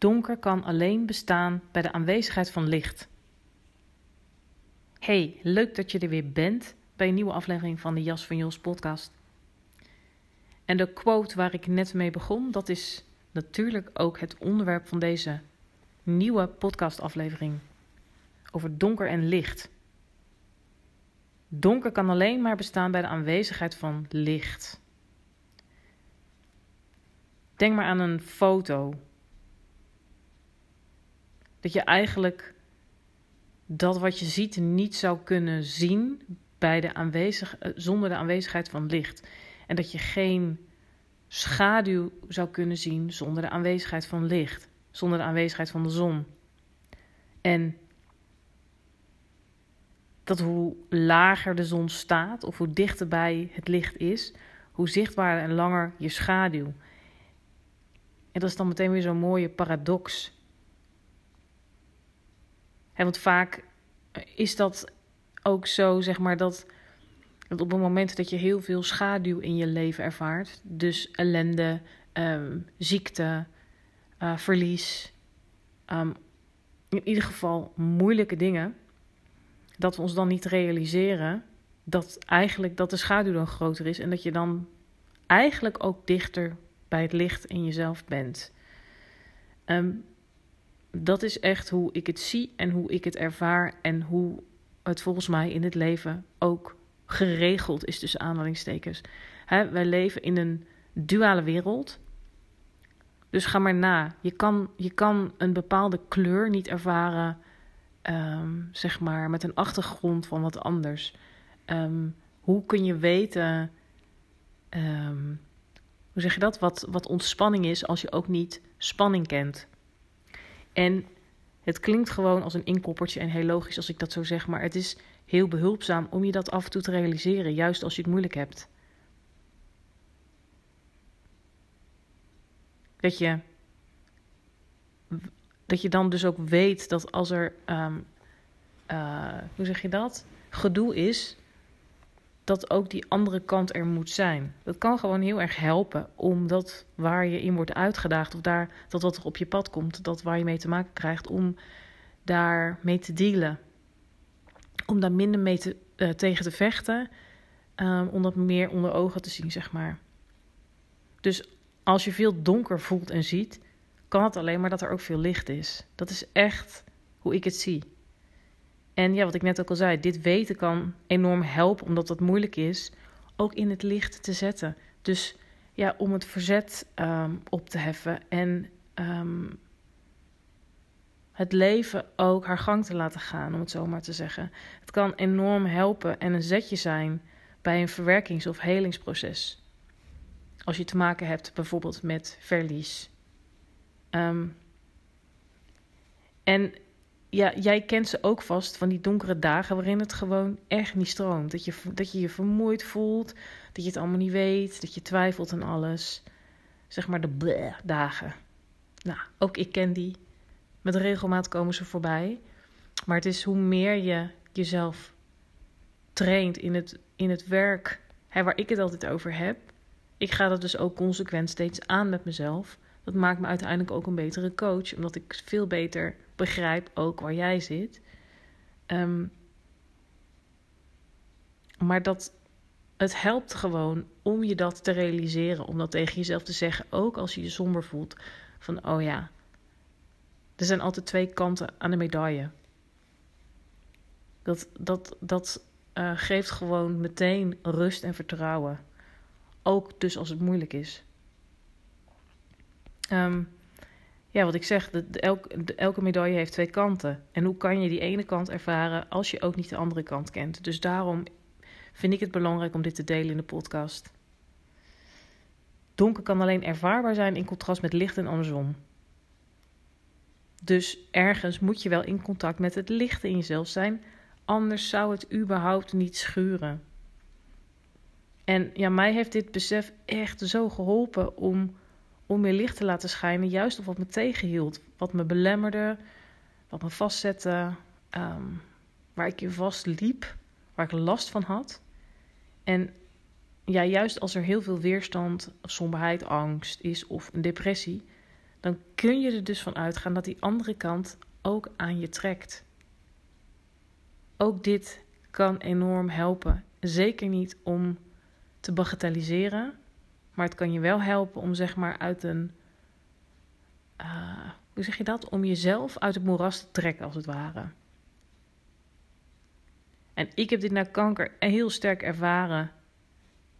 Donker kan alleen bestaan bij de aanwezigheid van licht. Hey, leuk dat je er weer bent bij een nieuwe aflevering van de Jas van Jos podcast. En de quote waar ik net mee begon, dat is natuurlijk ook het onderwerp van deze nieuwe podcastaflevering over donker en licht. Donker kan alleen maar bestaan bij de aanwezigheid van licht. Denk maar aan een foto. Dat je eigenlijk dat wat je ziet niet zou kunnen zien bij de aanwezig, eh, zonder de aanwezigheid van licht. En dat je geen schaduw zou kunnen zien zonder de aanwezigheid van licht, zonder de aanwezigheid van de zon. En dat hoe lager de zon staat of hoe dichterbij het licht is, hoe zichtbaarder en langer je schaduw. En dat is dan meteen weer zo'n mooie paradox. Want vaak is dat ook zo, zeg maar, dat, dat op het moment dat je heel veel schaduw in je leven ervaart, dus ellende, ehm, ziekte, uh, verlies, um, in ieder geval moeilijke dingen, dat we ons dan niet realiseren dat eigenlijk dat de schaduw dan groter is en dat je dan eigenlijk ook dichter bij het licht in jezelf bent. Um, dat is echt hoe ik het zie en hoe ik het ervaar en hoe het volgens mij in het leven ook geregeld is tussen aanhalingstekens. Hè, wij leven in een duale wereld. Dus ga maar na. Je kan, je kan een bepaalde kleur niet ervaren um, zeg maar, met een achtergrond van wat anders. Um, hoe kun je weten, um, hoe zeg je dat, wat, wat ontspanning is als je ook niet spanning kent? En het klinkt gewoon als een inkoppertje en heel logisch als ik dat zo zeg, maar het is heel behulpzaam om je dat af en toe te realiseren, juist als je het moeilijk hebt. Dat je dat je dan dus ook weet dat als er, um, uh, hoe zeg je dat, gedoe is, dat ook die andere kant er moet zijn. Dat kan gewoon heel erg helpen, omdat waar je in wordt uitgedaagd of daar, dat wat er op je pad komt, dat waar je mee te maken krijgt, om daar mee te dealen. Om daar minder mee te, uh, tegen te vechten, um, om dat meer onder ogen te zien, zeg maar. Dus als je veel donker voelt en ziet, kan het alleen maar dat er ook veel licht is. Dat is echt hoe ik het zie. En ja, wat ik net ook al zei, dit weten kan enorm helpen, omdat dat moeilijk is, ook in het licht te zetten. Dus ja, om het verzet um, op te heffen en um, het leven ook haar gang te laten gaan, om het zo maar te zeggen. Het kan enorm helpen en een zetje zijn bij een verwerkings- of helingsproces. Als je te maken hebt bijvoorbeeld met verlies Um, en ja, jij kent ze ook vast van die donkere dagen waarin het gewoon echt niet stroomt. Dat je dat je, je vermoeid voelt, dat je het allemaal niet weet, dat je twijfelt aan alles. Zeg maar de bleh dagen. Nou, ook ik ken die. Met regelmaat komen ze voorbij. Maar het is hoe meer je jezelf traint in het, in het werk hè, waar ik het altijd over heb. Ik ga dat dus ook consequent steeds aan met mezelf dat maakt me uiteindelijk ook een betere coach, omdat ik veel beter begrijp ook waar jij zit. Um, maar dat het helpt gewoon om je dat te realiseren, om dat tegen jezelf te zeggen, ook als je je somber voelt. Van oh ja, Er zijn altijd twee kanten aan de medaille. Dat, dat, dat uh, geeft gewoon meteen rust en vertrouwen. Ook dus als het moeilijk is. Um, ja, wat ik zeg, de, elke, elke medaille heeft twee kanten. En hoe kan je die ene kant ervaren als je ook niet de andere kant kent? Dus daarom vind ik het belangrijk om dit te delen in de podcast. Donker kan alleen ervaarbaar zijn in contrast met licht en andersom. Dus ergens moet je wel in contact met het licht in jezelf zijn, anders zou het überhaupt niet schuren. En ja, mij heeft dit besef echt zo geholpen om om meer licht te laten schijnen, juist op wat me tegenhield, wat me belemmerde, wat me vastzette, ehm, waar ik in vast liep, waar ik last van had. En ja, juist als er heel veel weerstand, somberheid, angst is of een depressie, dan kun je er dus van uitgaan dat die andere kant ook aan je trekt. Ook dit kan enorm helpen. Zeker niet om te bagatelliseren, maar het kan je wel helpen om zeg maar uit een. Uh, hoe zeg je dat? Om jezelf uit het moeras te trekken, als het ware. En ik heb dit na kanker heel sterk ervaren.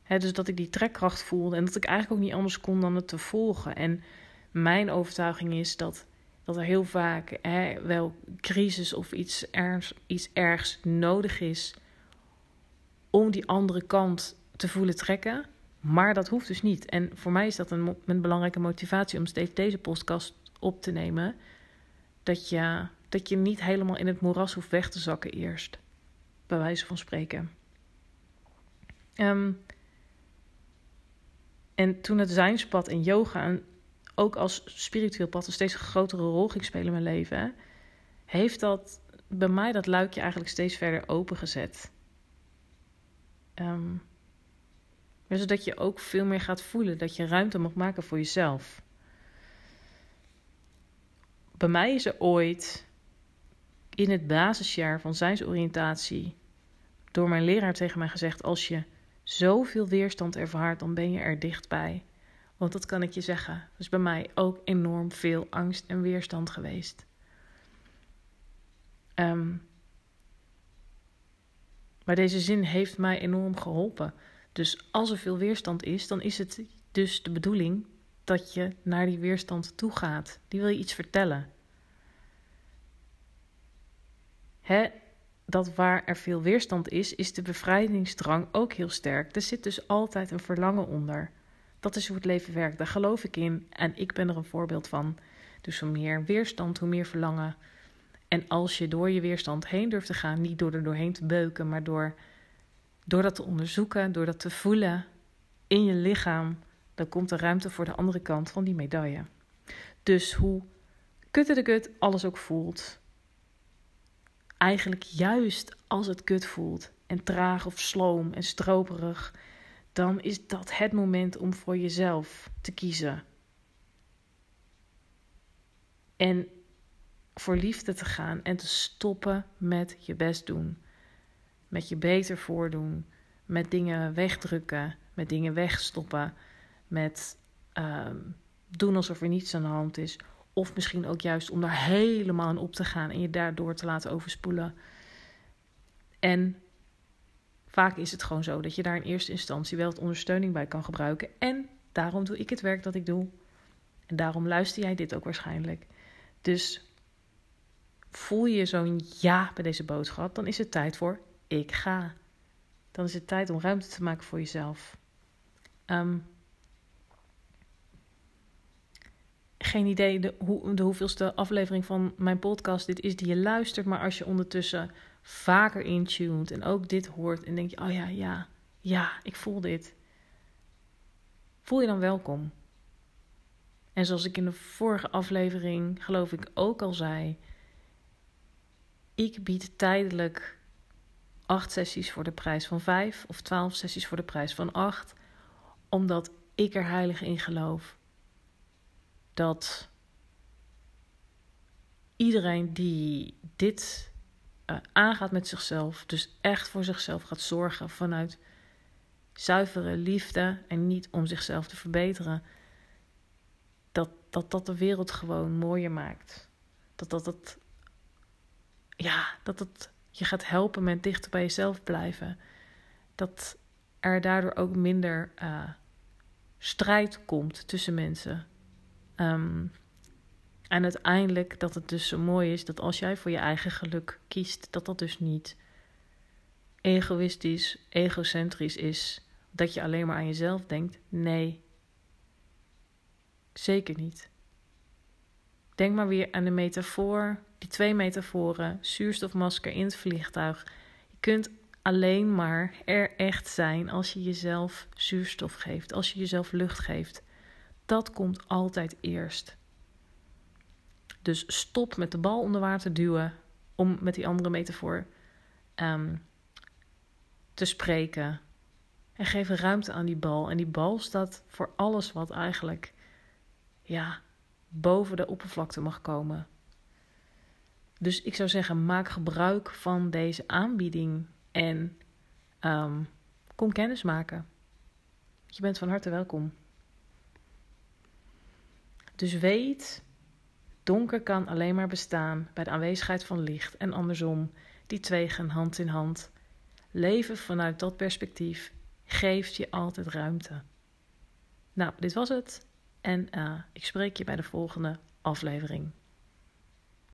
dus dat ik die trekkracht voelde en dat ik eigenlijk ook niet anders kon dan het te volgen. En mijn overtuiging is dat, dat er heel vaak wel crisis of iets ergs, iets ergs nodig is om die andere kant te voelen trekken. Maar dat hoeft dus niet. En voor mij is dat een, belangrijke motivatie om steeds deze podcast op te nemen. Dat je, dat je niet helemaal in het moeras hoeft weg te zakken eerst. Bij wijze van spreken. Um, en toen het zijnspad en yoga en ook als spiritueel pad een steeds grotere rol ging spelen in mijn leven, heeft dat bij mij dat luikje eigenlijk steeds verder opengezet. Um, zodat je ook veel meer gaat voelen dat je ruimte mag maken voor jezelf. Bij mij is er ooit in het basisjaar van zijnsoriëntatie door mijn leraar tegen mij gezegd: Als je zoveel weerstand ervaart, dan ben je er dichtbij. Want dat kan ik je zeggen. Dus bij mij ook enorm veel angst en weerstand geweest. Um, maar deze zin heeft mij enorm geholpen. Dus als er veel weerstand is, dan is het dus de bedoeling dat je naar die weerstand toe gaat. Die wil je iets vertellen. Hè, dat waar er veel weerstand is, is de bevrijdingsdrang ook heel sterk. Er zit dus altijd een verlangen onder. Dat is hoe het leven werkt. Daar geloof ik in en ik ben er een voorbeeld van. Dus hoe meer weerstand, hoe meer verlangen. En als je door je weerstand heen durft te gaan, niet door er doorheen te beuken, maar door door dat te onderzoeken, door dat te voelen in je lichaam, dan komt er ruimte voor de andere kant van die medaille. Dus hoe kutte de kut alles ook voelt, eigenlijk juist als het kut voelt en traag of sloom en stroperig, dan is dat het moment om voor jezelf te kiezen. En voor liefde te gaan en te stoppen met je best doen met je beter voordoen, met dingen wegdrukken, met dingen wegstoppen, met uh, doen alsof er niets aan de hand is. Of misschien ook juist om daar helemaal aan op te gaan en je daardoor te laten overspoelen. En vaak is het gewoon zo dat je daar in eerste instantie wel het ondersteuning bij kan gebruiken. En daarom doe ik het werk dat ik doe. En daarom luister jij dit ook waarschijnlijk. Dus voel je zo'n ja bij deze boodschap, dan is het tijd voor ik ga. Dan is het tijd om ruimte te maken voor jezelf. Ehm, geen idee de, hoe, de hoeveelste aflevering van mijn podcast dit is die je luistert. Maar als je ondertussen vaker intuned en ook dit hoort en denk je: oh ja, ja, ja, ik voel dit. Voel je dan welkom. En zoals ik in de vorige aflevering, geloof ik, ook al zei. Ik bied tijdelijk acht sessies voor de prijs van vijf of twaalf sessies voor de prijs van acht, omdat ik er heilig in geloof dat iedereen die dit uh, aangaat met zichzelf, dus echt voor zichzelf gaat zorgen vanuit zuivere liefde en niet om zichzelf te verbeteren, dat dat, dat de wereld gewoon mooier maakt. Dat dat het, ja, dat het je gaat helpen met dichter bij jezelf blijven. Dat er daardoor ook minder uh, strijd komt tussen mensen. Um, en uiteindelijk dat het dus zo mooi is dat als jij voor je eigen geluk kiest, dat dat dus niet egoïstisch, egocentrisch is. Dat je alleen maar aan jezelf denkt. Nee, zeker niet. Denk maar weer aan de metafoor, die twee metaforen, zuurstofmasker in het vliegtuig. Je kunt alleen maar er echt zijn als je jezelf zuurstof geeft, als je jezelf lucht geeft. Dat komt altijd eerst. Dus stop met de bal onder water duwen, om met die andere metafoor um, te spreken. En geef ruimte aan die bal. En die bal staat voor alles wat eigenlijk ja, boven de oppervlakte mag komen. Dus ik zou zeggen, maak gebruik van deze aanbieding en um, kom kennis maken. Je bent van harte welkom. Dus weet, donker kan alleen maar bestaan bij de aanwezigheid van licht en andersom. Die twee gaan hand in hand. Leven vanuit dat perspectief geeft je altijd ruimte. Nou, dit was het. En uh, ik spreek je bij de volgende aflevering.